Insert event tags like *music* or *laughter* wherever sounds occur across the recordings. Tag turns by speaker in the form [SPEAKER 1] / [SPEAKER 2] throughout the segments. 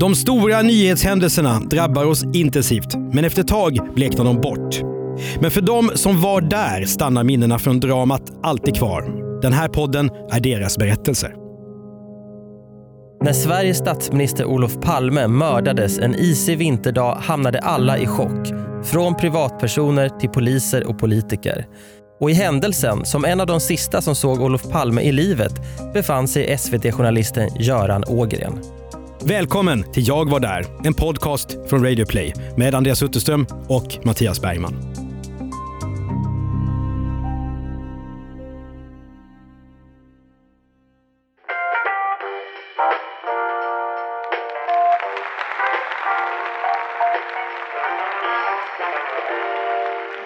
[SPEAKER 1] De stora nyhetshändelserna drabbar oss intensivt, men efter ett tag bleknar de bort. Men för de som var där stannar minnena från dramat alltid kvar. Den här podden är deras berättelser.
[SPEAKER 2] När Sveriges statsminister Olof Palme mördades en isig vinterdag hamnade alla i chock. Från privatpersoner till poliser och politiker. Och i händelsen, som en av de sista som såg Olof Palme i livet, befann sig SVT-journalisten Göran Ågren.
[SPEAKER 1] Välkommen till Jag var där, en podcast från Radio Play med Andreas Utterström och Mattias Bergman.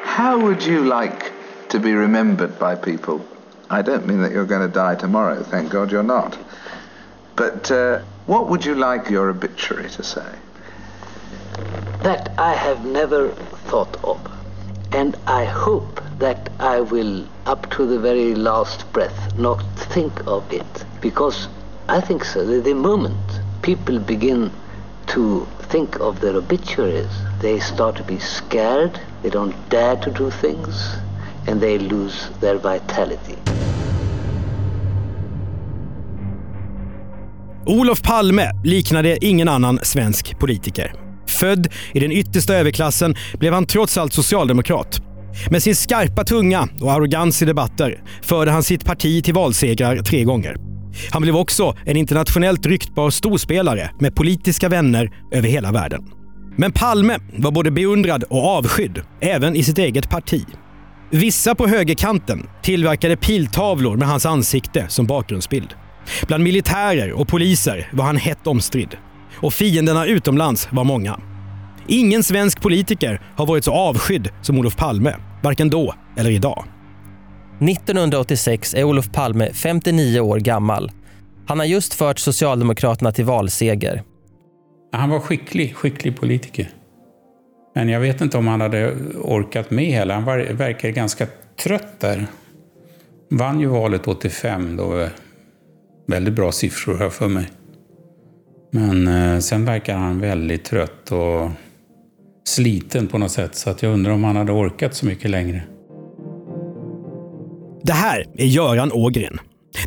[SPEAKER 3] How would you like to be remembered by people? I don't mean that you're going to die tomorrow, thank God you're not. But uh, what would you like your obituary to say?
[SPEAKER 4] that I have never thought of. And I hope that I will, up to the very last breath, not think of it. Because I think so. The, the moment people begin to think of their obituaries, they start to be scared, they don't dare to do things, and they lose their vitality.
[SPEAKER 1] Olof Palme liknade ingen annan svensk politiker. Född i den yttersta överklassen blev han trots allt socialdemokrat. Med sin skarpa tunga och arrogans i debatter förde han sitt parti till valsegrar tre gånger. Han blev också en internationellt ryktbar storspelare med politiska vänner över hela världen. Men Palme var både beundrad och avskydd, även i sitt eget parti. Vissa på högerkanten tillverkade piltavlor med hans ansikte som bakgrundsbild. Bland militärer och poliser var han hett omstridd. Och fienderna utomlands var många. Ingen svensk politiker har varit så avskydd som Olof Palme, varken då eller idag.
[SPEAKER 2] 1986 är Olof Palme 59 år gammal. Han har just fört Socialdemokraterna till valseger.
[SPEAKER 5] Han var skicklig, skicklig politiker. Men jag vet inte om han hade orkat med hela. Han verkar ganska trött där. Vann ju valet 85 då. Väldigt bra siffror här för mig. Men eh, sen verkar han väldigt trött och sliten på något sätt. Så att jag undrar om han hade orkat så mycket längre.
[SPEAKER 1] Det här är Göran Ågren.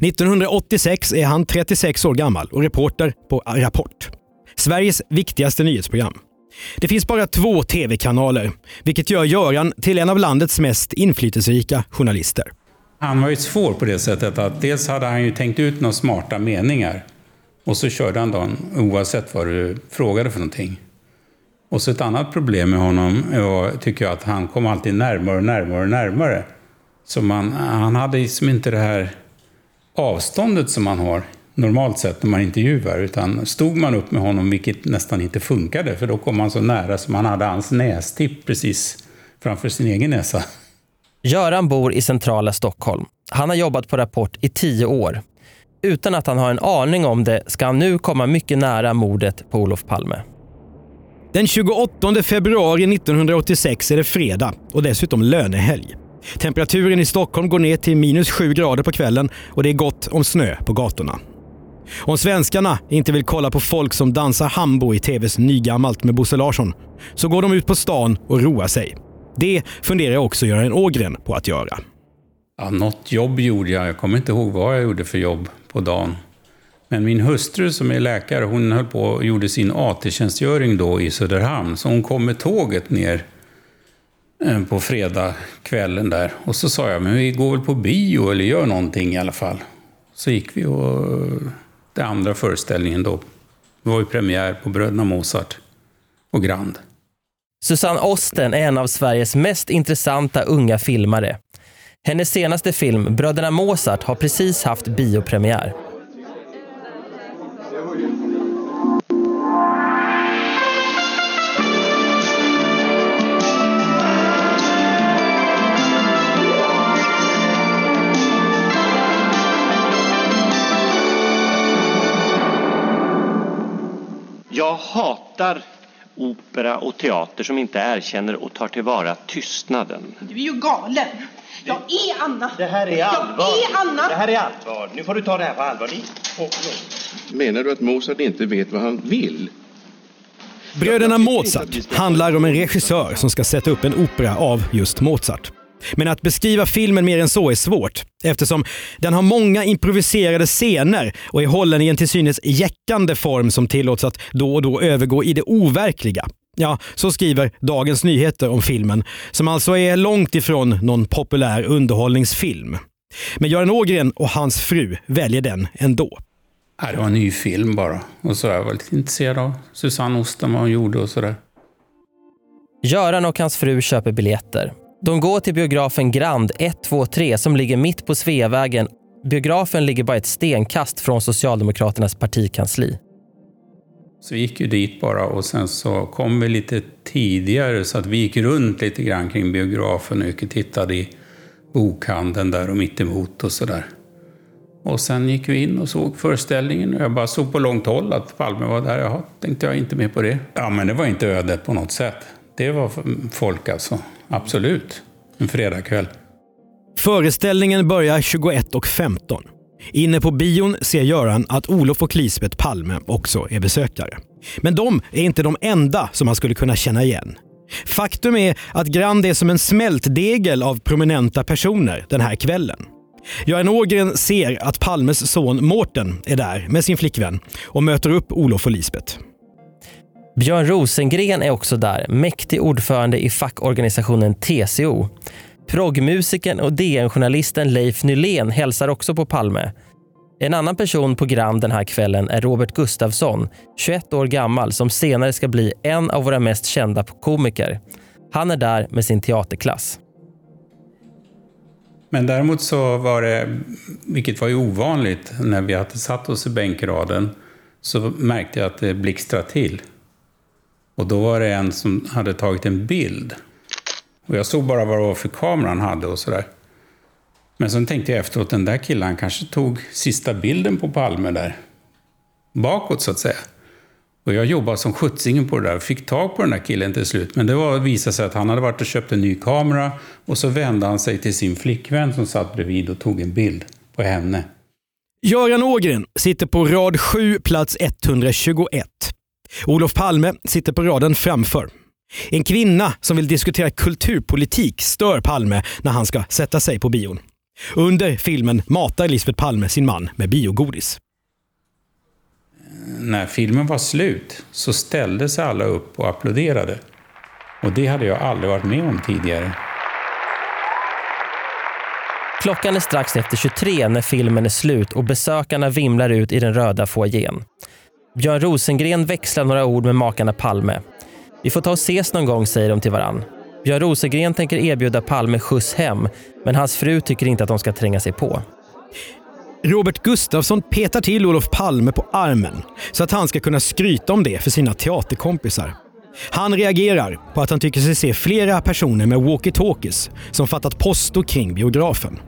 [SPEAKER 1] 1986 är han 36 år gammal och reporter på Rapport. Sveriges viktigaste nyhetsprogram. Det finns bara två tv-kanaler, vilket gör Göran till en av landets mest inflytelserika journalister.
[SPEAKER 5] Han var ju svår på det sättet att dels hade han ju tänkt ut några smarta meningar och så körde han dem oavsett vad du frågade för någonting. Och så ett annat problem med honom var, tycker jag, att han kom alltid närmare och närmare och närmare. Så man, han hade liksom inte det här avståndet som man har normalt sett när man intervjuar. Utan stod man upp med honom, vilket nästan inte funkade, för då kom man så nära som man hade hans nästipp precis framför sin egen näsa.
[SPEAKER 2] Göran bor i centrala Stockholm. Han har jobbat på Rapport i tio år. Utan att han har en aning om det ska han nu komma mycket nära mordet på Olof Palme.
[SPEAKER 1] Den 28 februari 1986 är det fredag och dessutom lönehelg. Temperaturen i Stockholm går ner till minus sju grader på kvällen och det är gott om snö på gatorna. Om svenskarna inte vill kolla på folk som dansar hambo i tvs Nygammalt med Bosse Larsson så går de ut på stan och roar sig. Det funderar också Göran Ågren på att göra.
[SPEAKER 5] Ja, något jobb gjorde jag. Jag kommer inte ihåg vad jag gjorde för jobb på dagen. Men min hustru som är läkare, hon höll på och gjorde sin AT-tjänstgöring då i Söderhamn. Så hon kom med tåget ner eh, på fredagskvällen där. Och så sa jag, men vi går väl på bio eller gör någonting i alla fall. Så gick vi och eh, den andra föreställningen då. Det var ju premiär på Bröderna Mozart och Grand.
[SPEAKER 2] Susanne Osten är en av Sveriges mest intressanta unga filmare. Hennes senaste film, Bröderna Mozart, har precis haft biopremiär.
[SPEAKER 6] Jag hatar opera och teater som inte erkänner och tar tillvara tystnaden.
[SPEAKER 7] Du är ju galen. Jag är Anna.
[SPEAKER 6] Det här är allvar.
[SPEAKER 7] Jag är Anna.
[SPEAKER 6] Det här är allvar. Nu får du ta det här på allvar.
[SPEAKER 8] Menar du att Mozart inte vet vad han vill?
[SPEAKER 1] Bröderna Mozart handlar om en regissör som ska sätta upp en opera av just Mozart. Men att beskriva filmen mer än så är svårt eftersom den har många improviserade scener och är hållen i en till synes jäckande form som tillåts att då och då övergå i det overkliga. Ja, så skriver Dagens Nyheter om filmen, som alltså är långt ifrån någon populär underhållningsfilm. Men Göran Ågren och hans fru väljer den ändå.
[SPEAKER 5] Ja, det var en ny film bara. Och så jag var lite intresserad av Susanne Osten, vad hon gjorde och sådär.
[SPEAKER 2] Göran och hans fru köper biljetter. De går till biografen Grand 123 som ligger mitt på Sveavägen. Biografen ligger bara ett stenkast från Socialdemokraternas partikansli.
[SPEAKER 5] Så vi gick ju dit bara och sen så kom vi lite tidigare så att vi gick runt lite grann kring biografen och gick och tittade i bokhandeln där och mittemot och sådär. Och sen gick vi in och såg föreställningen och jag bara såg på långt håll att Palme var där. Jaha, tänkte jag inte med på det. Ja, men det var inte ödet på något sätt. Det var folk alltså. Absolut. En fredagkväll.
[SPEAKER 1] Föreställningen börjar 21.15. Inne på bion ser Göran att Olof och Lisbeth Palme också är besökare. Men de är inte de enda som han skulle kunna känna igen. Faktum är att Grand är som en smältdegel av prominenta personer den här kvällen. Göran Ågren ser att Palmes son Mårten är där med sin flickvän och möter upp Olof och Lisbeth.
[SPEAKER 2] Björn Rosengren är också där, mäktig ordförande i fackorganisationen TCO. Proggmusikern och DN-journalisten Leif Nylén hälsar också på Palme. En annan person på Grand den här kvällen är Robert Gustafsson, 21 år gammal, som senare ska bli en av våra mest kända komiker. Han är där med sin teaterklass.
[SPEAKER 5] Men däremot så var det, vilket var ju ovanligt, när vi hade satt oss i bänkraden, så märkte jag att det blixtrade till. Och då var det en som hade tagit en bild. Och jag såg bara vad det var för kamera han hade och sådär. Men sen tänkte jag efteråt, den där killen kanske tog sista bilden på Palme där. Bakåt så att säga. Och jag jobbade som skjutsingen på det där och fick tag på den där killen till slut. Men det var, visade sig att han hade varit och köpt en ny kamera och så vände han sig till sin flickvän som satt bredvid och tog en bild på henne.
[SPEAKER 1] Göran Ågren sitter på rad 7, plats 121. Olof Palme sitter på raden framför. En kvinna som vill diskutera kulturpolitik stör Palme när han ska sätta sig på bion. Under filmen matar Lisbeth Palme sin man med biogodis.
[SPEAKER 5] När filmen var slut så ställde sig alla upp och applåderade. Och det hade jag aldrig varit med om tidigare.
[SPEAKER 2] Klockan är strax efter 23 när filmen är slut och besökarna vimlar ut i den röda foajén. Björn Rosengren växlar några ord med makarna Palme. Vi får ta och ses någon gång, säger de till varann. Björn Rosengren tänker erbjuda Palme skjuts hem, men hans fru tycker inte att de ska tränga sig på.
[SPEAKER 1] Robert Gustafsson petar till Olof Palme på armen så att han ska kunna skryta om det för sina teaterkompisar. Han reagerar på att han tycker sig se flera personer med walkie-talkies som fattat posto kring biografen.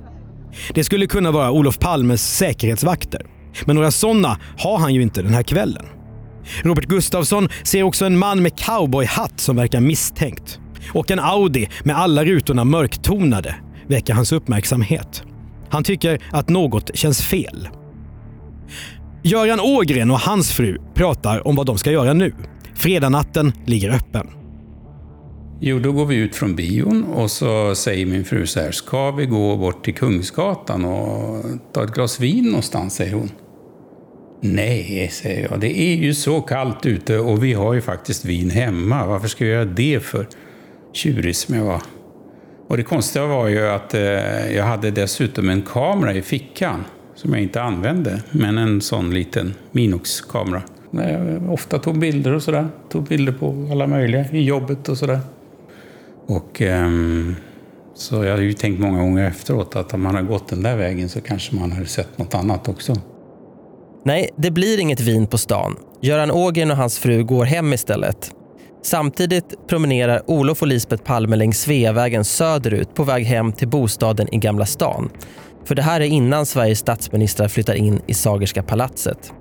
[SPEAKER 1] Det skulle kunna vara Olof Palmes säkerhetsvakter. Men några sådana har han ju inte den här kvällen. Robert Gustafsson ser också en man med cowboyhatt som verkar misstänkt. Och en Audi med alla rutorna mörktonade väcker hans uppmärksamhet. Han tycker att något känns fel. Göran Ågren och hans fru pratar om vad de ska göra nu. Fredagnatten ligger öppen.
[SPEAKER 5] Jo, då går vi ut från bion och så säger min fru så här, ska vi gå bort till Kungsgatan och ta ett glas vin någonstans, säger hon. Nej, säger jag, det är ju så kallt ute och vi har ju faktiskt vin hemma. Varför ska vi göra det för? Tjurig som jag var. Och det konstiga var ju att eh, jag hade dessutom en kamera i fickan som jag inte använde, men en sån liten Minox-kamera. Jag ofta tog bilder och sådär. Tog bilder på alla möjliga i jobbet och sådär. Och um, så jag har ju tänkt många gånger efteråt att om man har gått den där vägen så kanske man har sett något annat också.
[SPEAKER 2] Nej, det blir inget vin på stan. Göran Ågren och hans fru går hem istället. Samtidigt promenerar Olof och Lisbeth Palme längs Sveavägen söderut på väg hem till bostaden i Gamla stan. För det här är innan Sveriges statsministrar flyttar in i Sagerska palatset.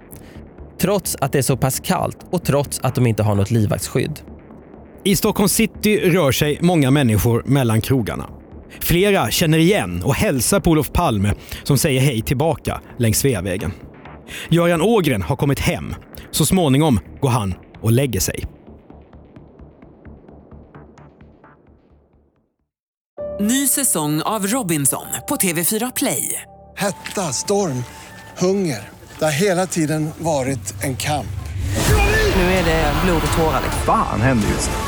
[SPEAKER 2] Trots att det är så pass kallt och trots att de inte har något livvaktsskydd.
[SPEAKER 1] I Stockholm city rör sig många människor mellan krogarna. Flera känner igen och hälsar på Olof Palme som säger hej tillbaka längs Sveavägen. Göran Ågren har kommit hem. Så småningom går han och lägger sig.
[SPEAKER 9] Ny säsong av Robinson på TV4 Play.
[SPEAKER 10] Hetta, storm, hunger. Det har hela tiden varit en kamp.
[SPEAKER 9] Nu är det blod och tårar.
[SPEAKER 11] Fan händer just nu.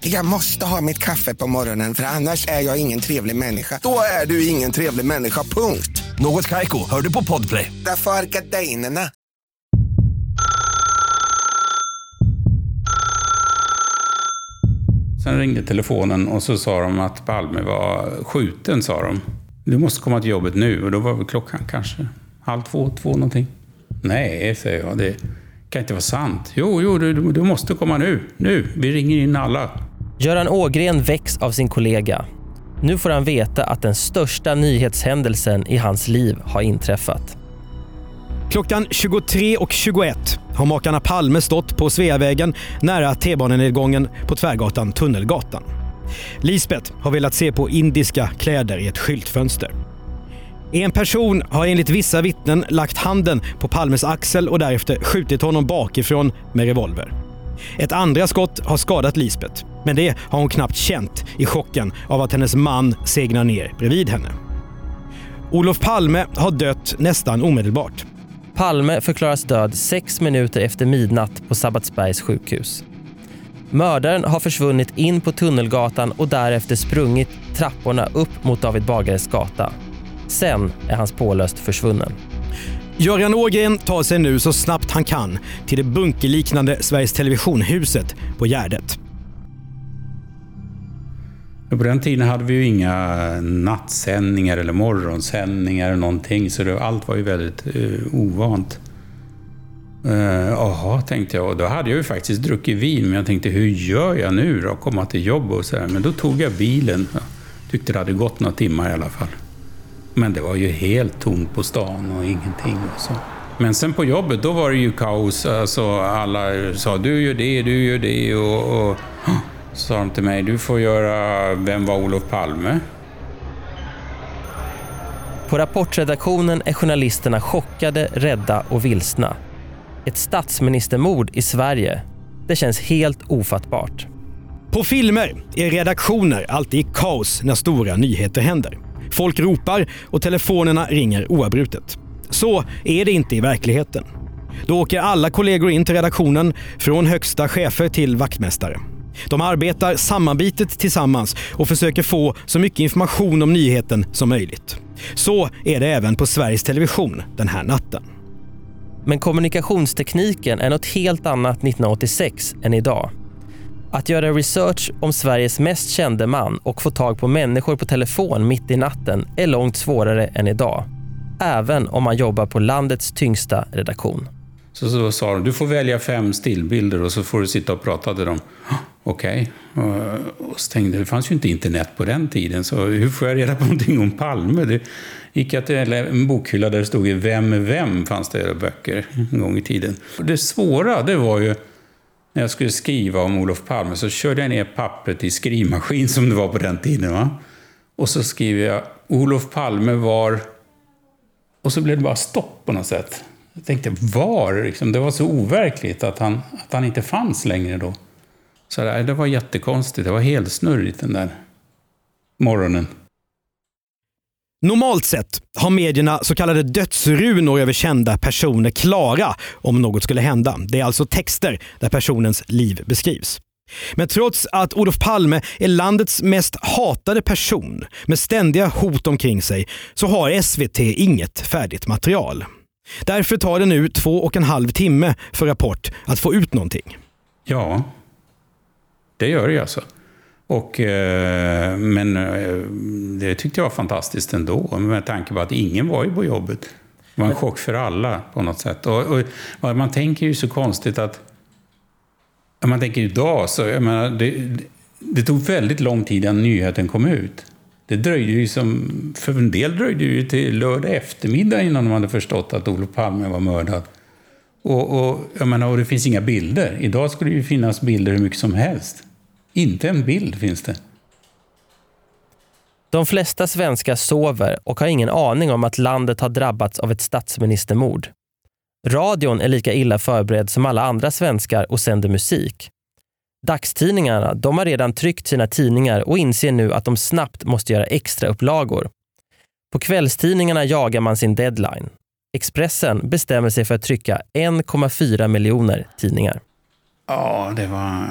[SPEAKER 12] Jag måste ha mitt kaffe på morgonen för annars är jag ingen trevlig människa. Då är du ingen trevlig människa, punkt.
[SPEAKER 13] Något Kaiko, hör du på Podplay.
[SPEAKER 12] Därför är gardinerna.
[SPEAKER 5] Sen ringde telefonen och så sa de att Palme var skjuten, sa de. Du måste komma till jobbet nu. Och då var väl klockan kanske halv två, två någonting. Nej, säger jag. Det kan inte vara sant. Jo, jo, du, du måste komma nu. Nu. Vi ringer in alla.
[SPEAKER 2] Göran Ågren väcks av sin kollega. Nu får han veta att den största nyhetshändelsen i hans liv har inträffat.
[SPEAKER 1] Klockan 23.21 har makarna Palme stått på Sveavägen nära T-banenedgången på Tvärgatan Tunnelgatan. Lisbeth har velat se på indiska kläder i ett skyltfönster. En person har enligt vissa vittnen lagt handen på Palmes axel och därefter skjutit honom bakifrån med revolver. Ett andra skott har skadat Lisbeth, men det har hon knappt känt i chocken av att hennes man segnar ner bredvid henne. Olof Palme har dött nästan omedelbart.
[SPEAKER 2] Palme förklaras död sex minuter efter midnatt på Sabbatsbergs sjukhus. Mördaren har försvunnit in på Tunnelgatan och därefter sprungit trapporna upp mot David Bagares gata. Sen är han spårlöst försvunnen.
[SPEAKER 1] Göran Ågren tar sig nu så snabbt han kan till det bunkerliknande Sveriges Televisionhuset på Gärdet.
[SPEAKER 5] På den tiden hade vi ju inga nattsändningar eller morgonsändningar eller någonting, så det, allt var ju väldigt uh, ovant. Eh, Jaha, uh, tänkte jag. Och då hade jag ju faktiskt druckit vin, men jag tänkte hur gör jag nu då? Komma till jobb och så här. Men då tog jag bilen. Jag tyckte det hade gått några timmar i alla fall. Men det var ju helt tomt på stan och ingenting. Och så. Men sen på jobbet, då var det ju kaos. Alltså, alla sa du gör det, du gör det och, och så sa de till mig, du får göra Vem var Olof Palme?
[SPEAKER 2] På Rapportredaktionen är journalisterna chockade, rädda och vilsna. Ett statsministermord i Sverige. Det känns helt ofattbart.
[SPEAKER 1] På filmer är redaktioner alltid i kaos när stora nyheter händer. Folk ropar och telefonerna ringer oavbrutet. Så är det inte i verkligheten. Då åker alla kollegor in till redaktionen, från högsta chefer till vaktmästare. De arbetar sammanbitet tillsammans och försöker få så mycket information om nyheten som möjligt. Så är det även på Sveriges Television den här natten.
[SPEAKER 2] Men kommunikationstekniken är något helt annat 1986 än idag. Att göra research om Sveriges mest kände man och få tag på människor på telefon mitt i natten är långt svårare än idag. Även om man jobbar på landets tyngsta redaktion.
[SPEAKER 5] Så, så sa de, du får välja fem stillbilder och så får du sitta och prata till dem. *gasps* Okej. Okay. Och så tänkte, det fanns ju inte internet på den tiden, så hur får jag reda på någonting om Palme? Det gick jag till en bokhylla där det stod Vem är vem? fanns det böcker en gång i tiden. Det svåra, det var ju när jag skulle skriva om Olof Palme så körde jag ner pappret i skrivmaskin som det var på den tiden. Va? Och så skriver jag Olof Palme var... Och så blev det bara stopp på något sätt. Jag tänkte, var? Liksom, det var så overkligt att han, att han inte fanns längre då. Så det, var jättekonstigt. Det var helt snurrigt den där morgonen.
[SPEAKER 1] Normalt sett har medierna så kallade dödsrunor över kända personer klara om något skulle hända. Det är alltså texter där personens liv beskrivs. Men trots att Olof Palme är landets mest hatade person med ständiga hot omkring sig så har SVT inget färdigt material. Därför tar det nu två och en halv timme för Rapport att få ut någonting.
[SPEAKER 5] Ja, det gör det ju alltså. Och, eh, men eh, det tyckte jag var fantastiskt ändå, med tanke på att ingen var ju på jobbet. Det var en chock för alla på något sätt. Och, och man tänker ju så konstigt att... Man tänker idag så, jag menar, det, det tog väldigt lång tid innan nyheten kom ut. Det dröjde ju som, för en del dröjde ju till lördag eftermiddag innan de hade förstått att Olof Palme var mördad. Och, och, jag menar, och det finns inga bilder. Idag skulle det ju finnas bilder hur mycket som helst. Inte en bild finns det.
[SPEAKER 2] De flesta svenskar sover och har ingen aning om att landet har drabbats av ett statsministermord. Radion är lika illa förberedd som alla andra svenskar och sänder musik. Dagstidningarna de har redan tryckt sina tidningar och inser nu att de snabbt måste göra extra upplagor. På kvällstidningarna jagar man sin deadline. Expressen bestämmer sig för att trycka 1,4 miljoner tidningar.
[SPEAKER 5] Ja, det var,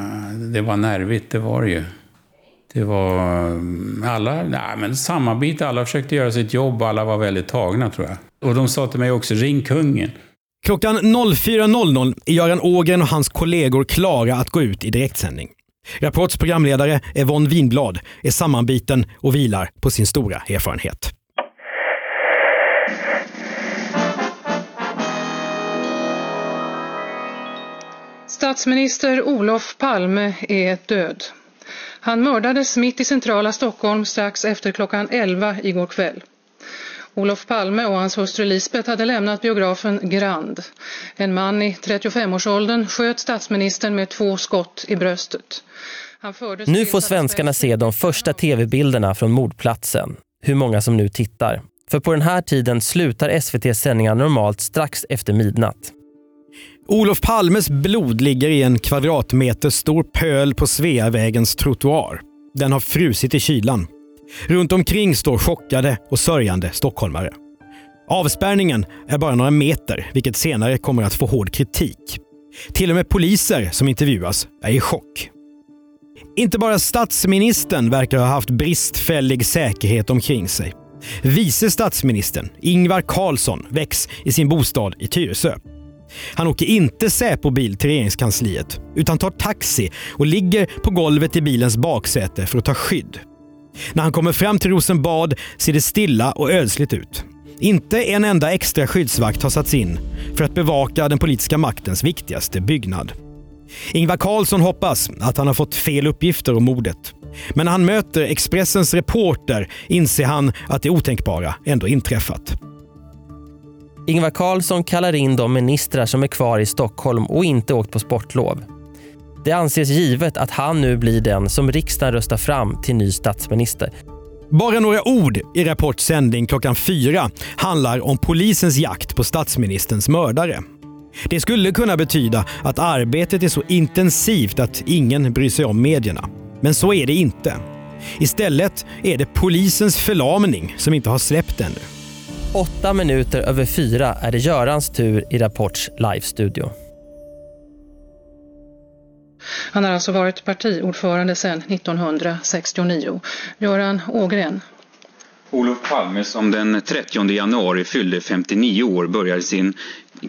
[SPEAKER 5] det var nervigt, det var det ju. Det var alla, nej, men samarbete, alla försökte göra sitt jobb, alla var väldigt tagna tror jag. Och de sa till mig också, ring kungen.
[SPEAKER 1] Klockan 04.00 är Göran Ågren och hans kollegor klara att gå ut i direktsändning. Rapports programledare Yvonne Winblad är sammanbiten och vilar på sin stora erfarenhet.
[SPEAKER 14] Statsminister Olof Palme är död. Han mördades mitt i centrala Stockholm strax efter klockan 11 igår kväll. Olof Palme och hans hustru Lisbeth hade lämnat biografen Grand. En man i 35-årsåldern sköt statsministern med två skott i bröstet.
[SPEAKER 2] Nu får svenskarna se de första tv-bilderna från mordplatsen. Hur många som nu tittar. För på den här tiden slutar SVTs sändningar normalt strax efter midnatt.
[SPEAKER 1] Olof Palmes blod ligger i en kvadratmeter stor pöl på Sveavägens trottoar. Den har frusit i kylan. Runt omkring står chockade och sörjande stockholmare. Avspärrningen är bara några meter, vilket senare kommer att få hård kritik. Till och med poliser som intervjuas är i chock. Inte bara statsministern verkar ha haft bristfällig säkerhet omkring sig. Vice statsministern, Ingvar Carlsson, väcks i sin bostad i Tyresö. Han åker inte Säpo-bil till regeringskansliet, utan tar taxi och ligger på golvet i bilens baksäte för att ta skydd. När han kommer fram till Rosenbad ser det stilla och ödsligt ut. Inte en enda extra skyddsvakt har satts in för att bevaka den politiska maktens viktigaste byggnad. Ingvar Carlsson hoppas att han har fått fel uppgifter om mordet. Men när han möter Expressens reporter inser han att det otänkbara ändå inträffat.
[SPEAKER 2] Ingvar Carlsson kallar in de ministrar som är kvar i Stockholm och inte åkt på sportlov. Det anses givet att han nu blir den som riksdagen röstar fram till ny statsminister.
[SPEAKER 1] Bara några ord i Rapports sändning klockan fyra handlar om polisens jakt på statsministerns mördare. Det skulle kunna betyda att arbetet är så intensivt att ingen bryr sig om medierna. Men så är det inte. Istället är det polisens förlamning som inte har släppt ännu.
[SPEAKER 2] Åtta minuter över fyra är det Görans tur i Rapports livestudio.
[SPEAKER 14] Han har alltså varit partiordförande sedan 1969. Göran Ågren.
[SPEAKER 15] Olof Palme som den 30 januari fyllde 59 år började sin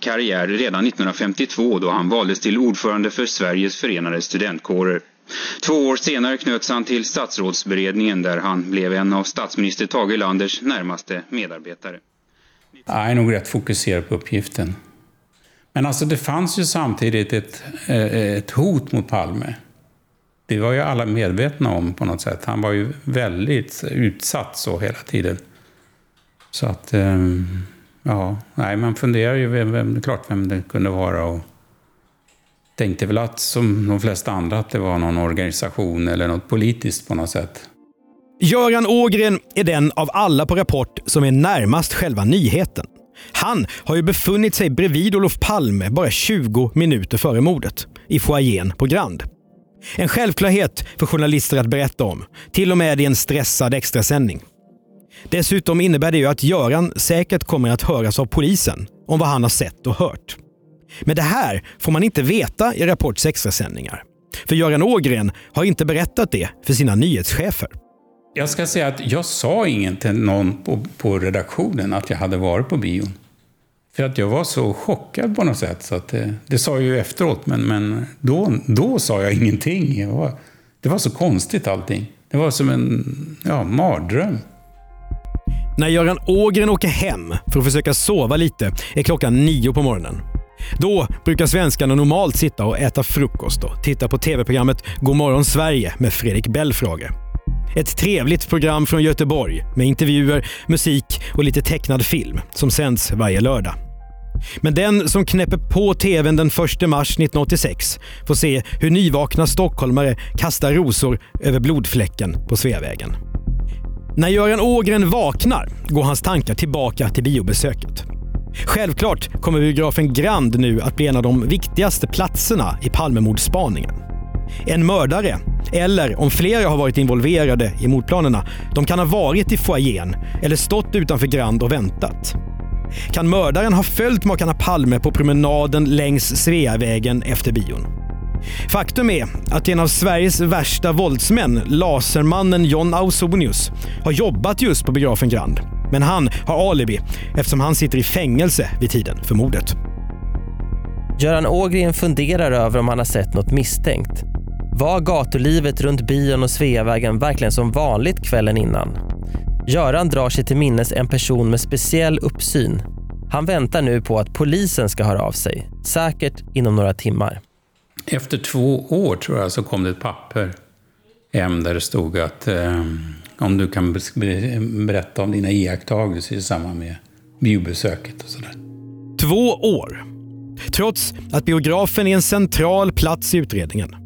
[SPEAKER 15] karriär redan 1952 då han valdes till ordförande för Sveriges förenade studentkårer. Två år senare knöts han till statsrådsberedningen där han blev en av statsminister Tage Erlanders närmaste medarbetare.
[SPEAKER 5] Jag är nog rätt fokuserad på uppgiften. Men alltså det fanns ju samtidigt ett, eh, ett hot mot Palme. Det var ju alla medvetna om på något sätt. Han var ju väldigt utsatt så hela tiden. Så att, ehm, ja, nej, man funderar ju vem, vem, klart vem det kunde vara. Och tänkte väl att, som de flesta andra, att det var någon organisation eller något politiskt på något sätt.
[SPEAKER 1] Göran Ågren är den av alla på Rapport som är närmast själva nyheten. Han har ju befunnit sig bredvid Olof Palme bara 20 minuter före mordet, i foajén på Grand. En självklarhet för journalister att berätta om, till och med i en stressad extrasändning. Dessutom innebär det ju att Göran säkert kommer att höras av polisen om vad han har sett och hört. Men det här får man inte veta i Rapports extrasändningar. För Göran Ågren har inte berättat det för sina nyhetschefer.
[SPEAKER 5] Jag ska säga att jag sa ingen till någon på, på redaktionen att jag hade varit på bion. För att jag var så chockad på något sätt. Så att det, det sa jag ju efteråt, men, men då, då sa jag ingenting. Jag var, det var så konstigt allting. Det var som en ja, mardröm.
[SPEAKER 1] När Göran Ågren åker hem för att försöka sova lite är klockan nio på morgonen. Då brukar svenskarna normalt sitta och äta frukost och titta på tv-programmet God morgon Sverige med Fredrik Belfrage. Ett trevligt program från Göteborg med intervjuer, musik och lite tecknad film som sänds varje lördag. Men den som knäpper på tvn den 1 mars 1986 får se hur nyvakna stockholmare kastar rosor över blodfläcken på Sveavägen. När Göran Ågren vaknar går hans tankar tillbaka till biobesöket. Självklart kommer biografen Grand nu att bli en av de viktigaste platserna i Palmemordsspaningen. En mördare, eller om flera har varit involverade i mordplanerna, de kan ha varit i foajén eller stått utanför Grand och väntat. Kan mördaren ha följt makarna Palme på promenaden längs Sveavägen efter bion? Faktum är att en av Sveriges värsta våldsmän, lasermannen John Ausonius, har jobbat just på biografen Grand. Men han har alibi eftersom han sitter i fängelse vid tiden för mordet.
[SPEAKER 2] Göran Ågren funderar över om han har sett något misstänkt. Var gatulivet runt bion och Sveavägen verkligen som vanligt kvällen innan? Göran drar sig till minnes en person med speciell uppsyn. Han väntar nu på att polisen ska höra av sig, säkert inom några timmar.
[SPEAKER 5] Efter två år tror jag så kom det ett papper hem där det stod att eh, om du kan berätta om dina iakttagelser i samband med biobesöket och sådär.
[SPEAKER 1] Två år. Trots att biografen är en central plats i utredningen.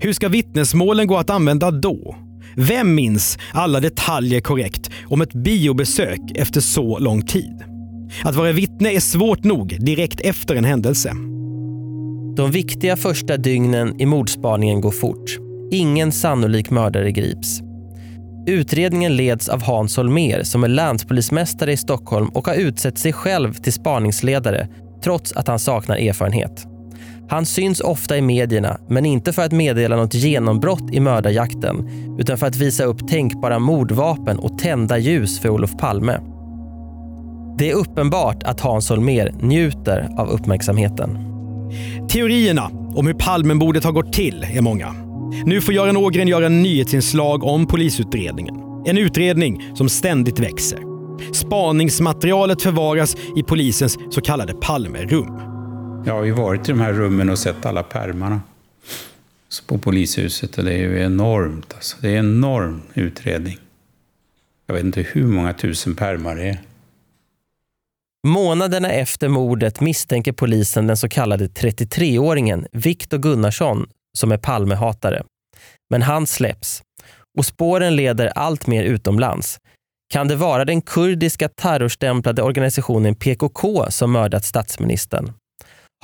[SPEAKER 1] Hur ska vittnesmålen gå att använda då? Vem minns alla detaljer korrekt om ett biobesök efter så lång tid? Att vara vittne är svårt nog direkt efter en händelse.
[SPEAKER 2] De viktiga första dygnen i mordspaningen går fort. Ingen sannolik mördare grips. Utredningen leds av Hans Holmer som är länspolismästare i Stockholm och har utsett sig själv till spaningsledare trots att han saknar erfarenhet. Han syns ofta i medierna, men inte för att meddela något genombrott i mördarjakten utan för att visa upp tänkbara mordvapen och tända ljus för Olof Palme. Det är uppenbart att Hans Holmer njuter av uppmärksamheten.
[SPEAKER 1] Teorierna om hur Palmemordet har gått till är många. Nu får Göran Ågren göra en nyhetsinslag om polisutredningen. En utredning som ständigt växer. Spaningsmaterialet förvaras i polisens så kallade Palmerum.
[SPEAKER 5] Jag har ju varit i de här rummen och sett alla pärmarna på polishuset och det är ju enormt. Alltså. Det är en enorm utredning. Jag vet inte hur många tusen pärmar det är.
[SPEAKER 2] Månaderna efter mordet misstänker polisen den så kallade 33-åringen Viktor Gunnarsson som är Palmehatare. Men han släpps och spåren leder allt mer utomlands. Kan det vara den kurdiska terrorstämplade organisationen PKK som mördat statsministern?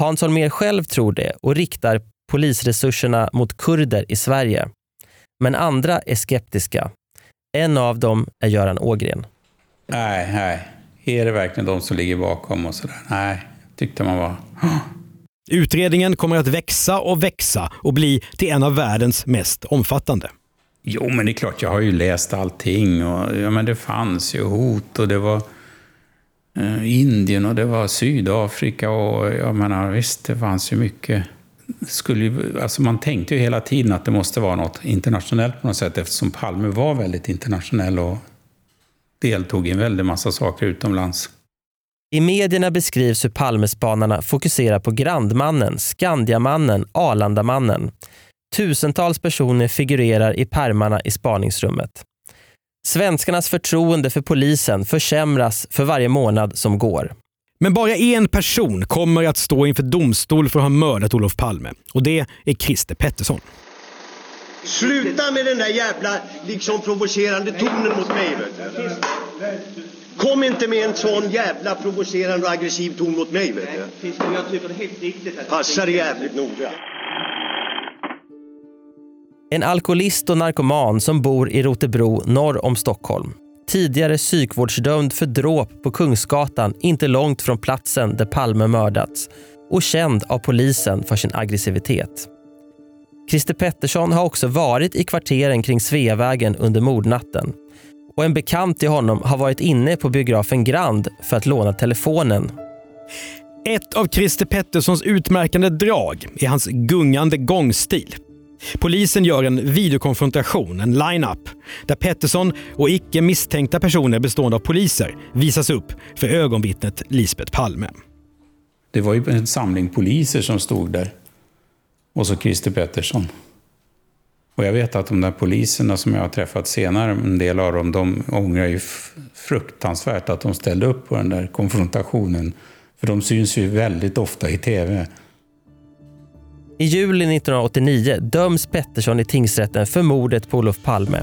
[SPEAKER 2] Hans Holmér själv tror det och riktar polisresurserna mot kurder i Sverige. Men andra är skeptiska. En av dem är Göran Ågren.
[SPEAKER 5] Nej, nej. Är det verkligen de som ligger bakom och sådär? Nej, tyckte man var...
[SPEAKER 1] Utredningen kommer att växa och växa och bli till en av världens mest omfattande.
[SPEAKER 5] Jo, men det är klart, jag har ju läst allting. Och, ja, men det fanns ju hot och det var eh, Indien och det var Sydafrika och jag menar visst, det fanns ju mycket. Skulle alltså man tänkte ju hela tiden att det måste vara något internationellt på något sätt eftersom Palme var väldigt internationell och deltog i en väldig massa saker utomlands.
[SPEAKER 2] I medierna beskrivs hur Palmespanarna fokuserar på Grandmannen, Skandiamannen, Arlandamannen. Tusentals personer figurerar i pärmarna i spaningsrummet. Svenskarnas förtroende för polisen försämras för varje månad som går.
[SPEAKER 1] Men bara en person kommer att stå inför domstol för att ha mördat Olof Palme. Och det är Christer Pettersson.
[SPEAKER 16] Sluta med den där jävla liksom provocerande tonen mot mig. Vet du. Kom inte med en sån jävla provocerande och aggressiv ton mot mig. Vet du.
[SPEAKER 17] Jag tycker det är helt riktigt. att-
[SPEAKER 16] Passa dig jävligt noga.
[SPEAKER 2] En alkoholist och narkoman som bor i Rotebro norr om Stockholm. Tidigare psykvårdsdömd för dråp på Kungsgatan inte långt från platsen där Palme mördats och känd av polisen för sin aggressivitet. Christer Pettersson har också varit i kvarteren kring Sveavägen under mordnatten. Och en bekant till honom har varit inne på biografen Grand för att låna telefonen.
[SPEAKER 1] Ett av Christer Petterssons utmärkande drag är hans gungande gångstil. Polisen gör en videokonfrontation, en line-up, där Pettersson och icke misstänkta personer bestående av poliser visas upp för ögonvittnet Lisbeth Palme.
[SPEAKER 5] Det var ju en samling poliser som stod där. Och så Christer Pettersson. Och jag vet att de där poliserna som jag har träffat senare, en del av dem, de ångrar ju fruktansvärt att de ställde upp på den där konfrontationen. För de syns ju väldigt ofta i tv.
[SPEAKER 2] I juli 1989 döms Pettersson i tingsrätten för mordet på Olof Palme.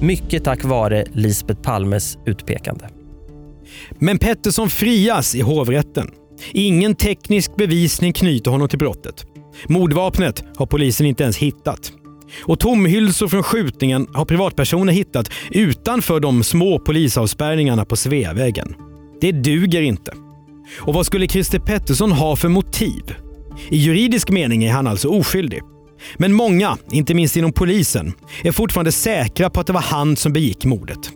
[SPEAKER 2] Mycket tack vare Lisbeth Palmes utpekande.
[SPEAKER 1] Men Pettersson frias i hovrätten. Ingen teknisk bevisning knyter honom till brottet. Mordvapnet har polisen inte ens hittat. Och tomhylsor från skjutningen har privatpersoner hittat utanför de små polisavspärrningarna på Sveavägen. Det duger inte. Och vad skulle Christer Pettersson ha för motiv? I juridisk mening är han alltså oskyldig. Men många, inte minst inom polisen, är fortfarande säkra på att det var han som begick mordet.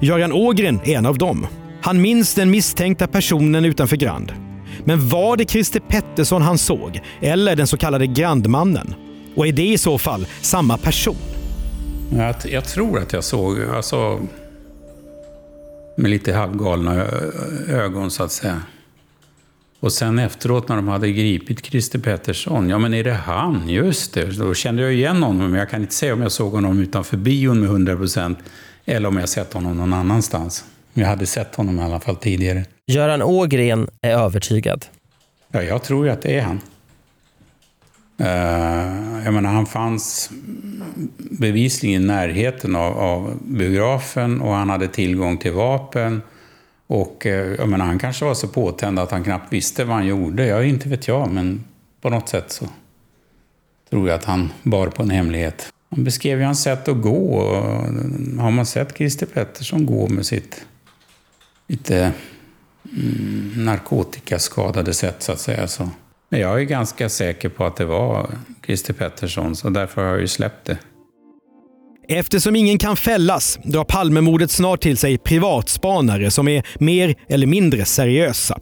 [SPEAKER 1] Göran Ågren är en av dem. Han minns den misstänkta personen utanför Grand. Men var det Christer Pettersson han såg, eller den så kallade Grandmannen? Och är det i så fall samma person?
[SPEAKER 5] Jag, jag tror att jag såg, alltså, med lite halvgalna ögon så att säga. Och sen efteråt när de hade gripit Christer Pettersson, ja men är det han? Just det, då kände jag igen honom. Men jag kan inte säga om jag såg honom utanför bion med 100 procent eller om jag sett honom någon annanstans. Jag hade sett honom i alla fall tidigare.
[SPEAKER 2] Göran Ågren är övertygad.
[SPEAKER 5] Ja, jag tror ju att det är han. Uh, jag menar, han fanns bevisligen i närheten av, av biografen och han hade tillgång till vapen. Och uh, jag menar, han kanske var så påtänd att han knappt visste vad han gjorde. Jag inte vet jag, men på något sätt så tror jag att han bar på en hemlighet. Han beskrev ju hans sätt att gå. Och har man sett Christer Pettersson gå med sitt lite mm, narkotikaskadade sätt så att säga så men jag är ganska säker på att det var Christer Pettersson, så därför har jag ju släppt det.
[SPEAKER 1] Eftersom ingen kan fällas drar Palmemordet snart till sig privatspanare som är mer eller mindre seriösa.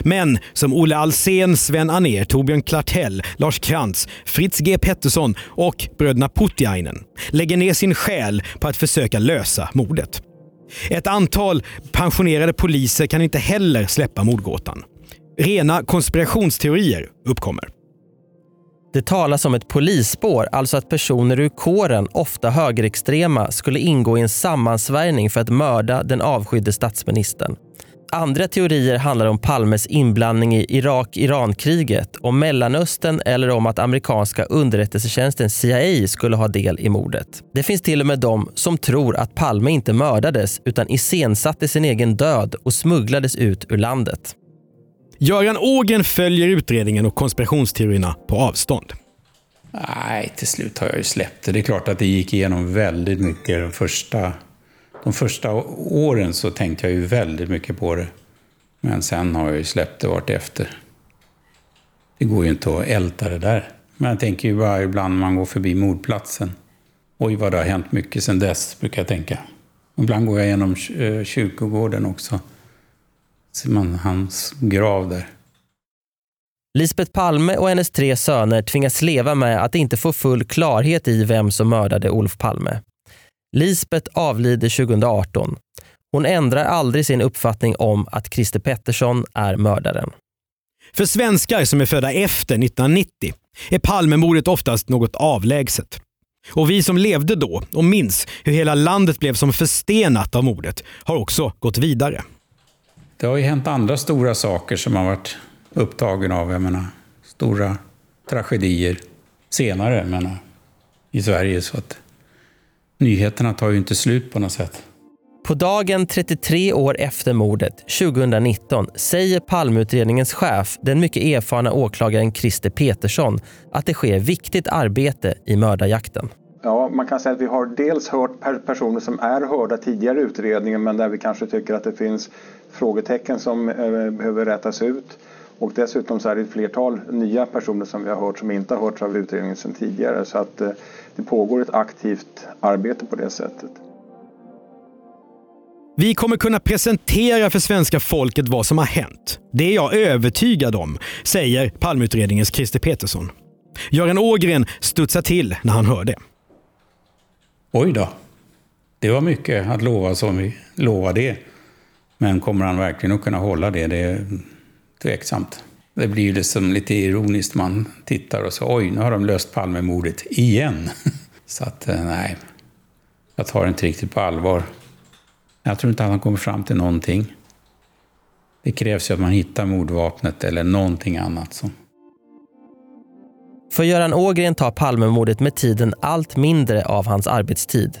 [SPEAKER 1] Men som Olle Alsen, Sven Anér, Torbjörn Klartell, Lars Krantz, Fritz G Pettersson och bröderna Putiainen lägger ner sin själ på att försöka lösa mordet. Ett antal pensionerade poliser kan inte heller släppa mordgåtan. Rena konspirationsteorier uppkommer.
[SPEAKER 2] Det talas om ett polisspår, alltså att personer ur kåren, ofta högerextrema, skulle ingå i en sammansvärjning för att mörda den avskydde statsministern. Andra teorier handlar om Palmes inblandning i Irak-Iran-kriget, om Mellanöstern eller om att amerikanska underrättelsetjänsten CIA skulle ha del i mordet. Det finns till och med de som tror att Palme inte mördades utan iscensatte sin egen död och smugglades ut ur landet.
[SPEAKER 1] Göran Ågren följer utredningen och konspirationsteorierna på avstånd.
[SPEAKER 5] Nej, till slut har jag ju släppt det. Det är klart att det gick igenom väldigt mycket de första, de första åren så tänkte jag ju väldigt mycket på det. Men sen har jag ju släppt det vart efter. Det går ju inte att älta det där. Men jag tänker ju bara ibland när man går förbi mordplatsen. Oj, vad det har hänt mycket sedan dess, brukar jag tänka. Ibland går jag genom kyrkogården också ser man hans grav där.
[SPEAKER 2] Lisbeth Palme och hennes tre söner tvingas leva med att inte få full klarhet i vem som mördade Olof Palme. Lisbeth avlider 2018. Hon ändrar aldrig sin uppfattning om att Christer Pettersson är mördaren.
[SPEAKER 1] För svenskar som är födda efter 1990 är Palmemordet oftast något avlägset. Och vi som levde då och minns hur hela landet blev som förstenat av mordet har också gått vidare
[SPEAKER 5] det har ju hänt andra stora saker som har varit upptagen av, jag menar, stora tragedier senare, menar, i Sverige. Så att nyheterna tar ju inte slut på något sätt.
[SPEAKER 2] På dagen 33 år efter mordet, 2019, säger Palmeutredningens chef, den mycket erfarna åklagaren Christer Petersson, att det sker viktigt arbete i mördarjakten.
[SPEAKER 18] Ja, man kan säga att vi har dels hört personer som är hörda tidigare i utredningen men där vi kanske tycker att det finns frågetecken som eh, behöver rätas ut. Och dessutom så är det ett flertal nya personer som vi har hört som inte har hörts av utredningen sedan tidigare. Så att eh, det pågår ett aktivt arbete på det sättet.
[SPEAKER 1] Vi kommer kunna presentera för svenska folket vad som har hänt. Det är jag övertygad om, säger Palmeutredningens Christer Petersson. Göran Ågren studsar till när han hör det.
[SPEAKER 5] Oj då. Det var mycket att lova som vi lovade det. Men kommer han verkligen att kunna hålla det? Det är tveksamt. Det blir ju liksom lite ironiskt. Man tittar och så oj, nu har de löst Palmemordet igen. *laughs* Så att eh, nej, jag tar det inte riktigt på allvar. Jag tror inte att han kommer fram till någonting. Det krävs ju att man hittar mordvapnet eller någonting annat. Som...
[SPEAKER 2] För Göran Ågren tar Palmemordet med tiden allt mindre av hans arbetstid.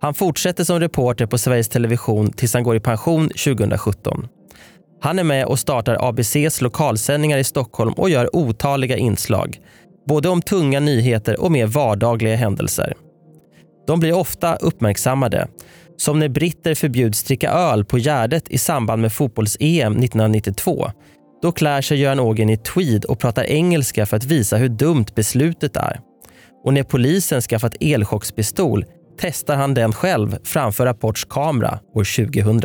[SPEAKER 2] Han fortsätter som reporter på Sveriges Television tills han går i pension 2017. Han är med och startar ABCs lokalsändningar i Stockholm och gör otaliga inslag. Både om tunga nyheter och mer vardagliga händelser. De blir ofta uppmärksammade. Som när britter förbjuds dricka öl på Gärdet i samband med fotbolls-EM 1992. Då klär sig Göran Ågren i tweed och pratar engelska för att visa hur dumt beslutet är. Och när polisen skaffat elchockspistol testar han den själv framför Rapports kamera år 2000.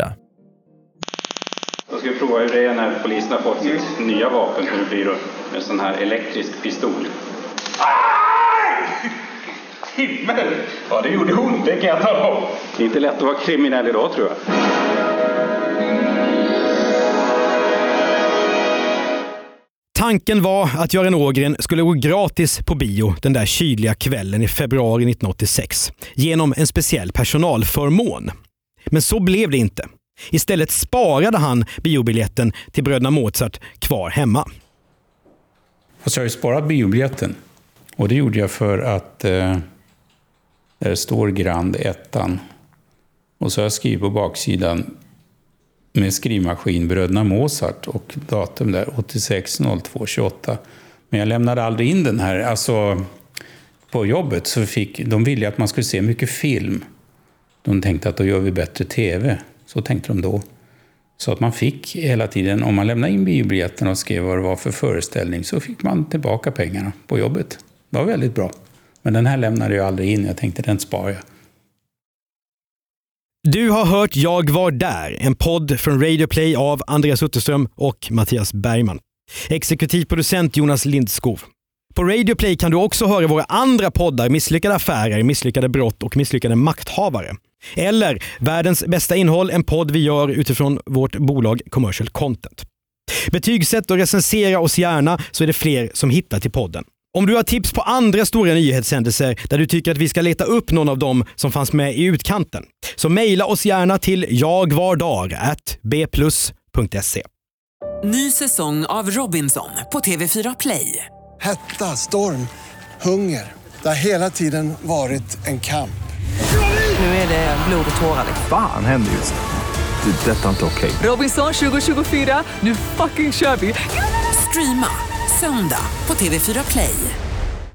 [SPEAKER 15] Då ska vi prova hur det är när polisen har fått sitt nya vapen, hur det blir då, en sån här elektrisk pistol. Himmel! Ja, det gjorde ont, det kan jag tala om. Det är inte lätt att vara kriminell idag, tror jag.
[SPEAKER 1] Tanken var att Göran Ågren skulle gå gratis på bio den där kyliga kvällen i februari 1986 genom en speciell personalförmån. Men så blev det inte. Istället sparade han biobiljetten till bröderna Mozart kvar hemma.
[SPEAKER 5] Alltså jag har ju sparat biobiljetten. Och det gjorde jag för att eh, där står Grand ettan. Och så har jag skrivit på baksidan med skrivmaskin Bröderna Mozart och datum där 86 02 28. Men jag lämnade aldrig in den här. Alltså, på jobbet så fick de ville att man skulle se mycket film. De tänkte att då gör vi bättre tv. Så tänkte de då. Så att man fick hela tiden, om man lämnade in biobiljetten och skrev vad det var för föreställning, så fick man tillbaka pengarna på jobbet. Det var väldigt bra. Men den här lämnade jag aldrig in. Jag tänkte den sparar jag.
[SPEAKER 1] Du har hört Jag var där, en podd från Radio Play av Andreas Utterström och Mattias Bergman. Exekutiv producent Jonas Lindskov. På Radio Play kan du också höra våra andra poddar Misslyckade affärer, misslyckade brott och misslyckade makthavare. Eller Världens bästa innehåll, en podd vi gör utifrån vårt bolag Commercial Content. Betygsätt och recensera oss gärna så är det fler som hittar till podden. Om du har tips på andra stora nyhetshändelser där du tycker att vi ska leta upp någon av dem som fanns med i utkanten, så mejla oss gärna till jagvardar.bplus.se.
[SPEAKER 9] Ny säsong av Robinson på TV4 Play.
[SPEAKER 10] Hetta, storm, hunger. Det har hela tiden varit en kamp.
[SPEAKER 9] Nu är det blod och tårar.
[SPEAKER 11] Fan händer just det. Det är detta inte okej.
[SPEAKER 9] Robinson 2024, nu fucking kör vi! Streama söndag på TV4 Play.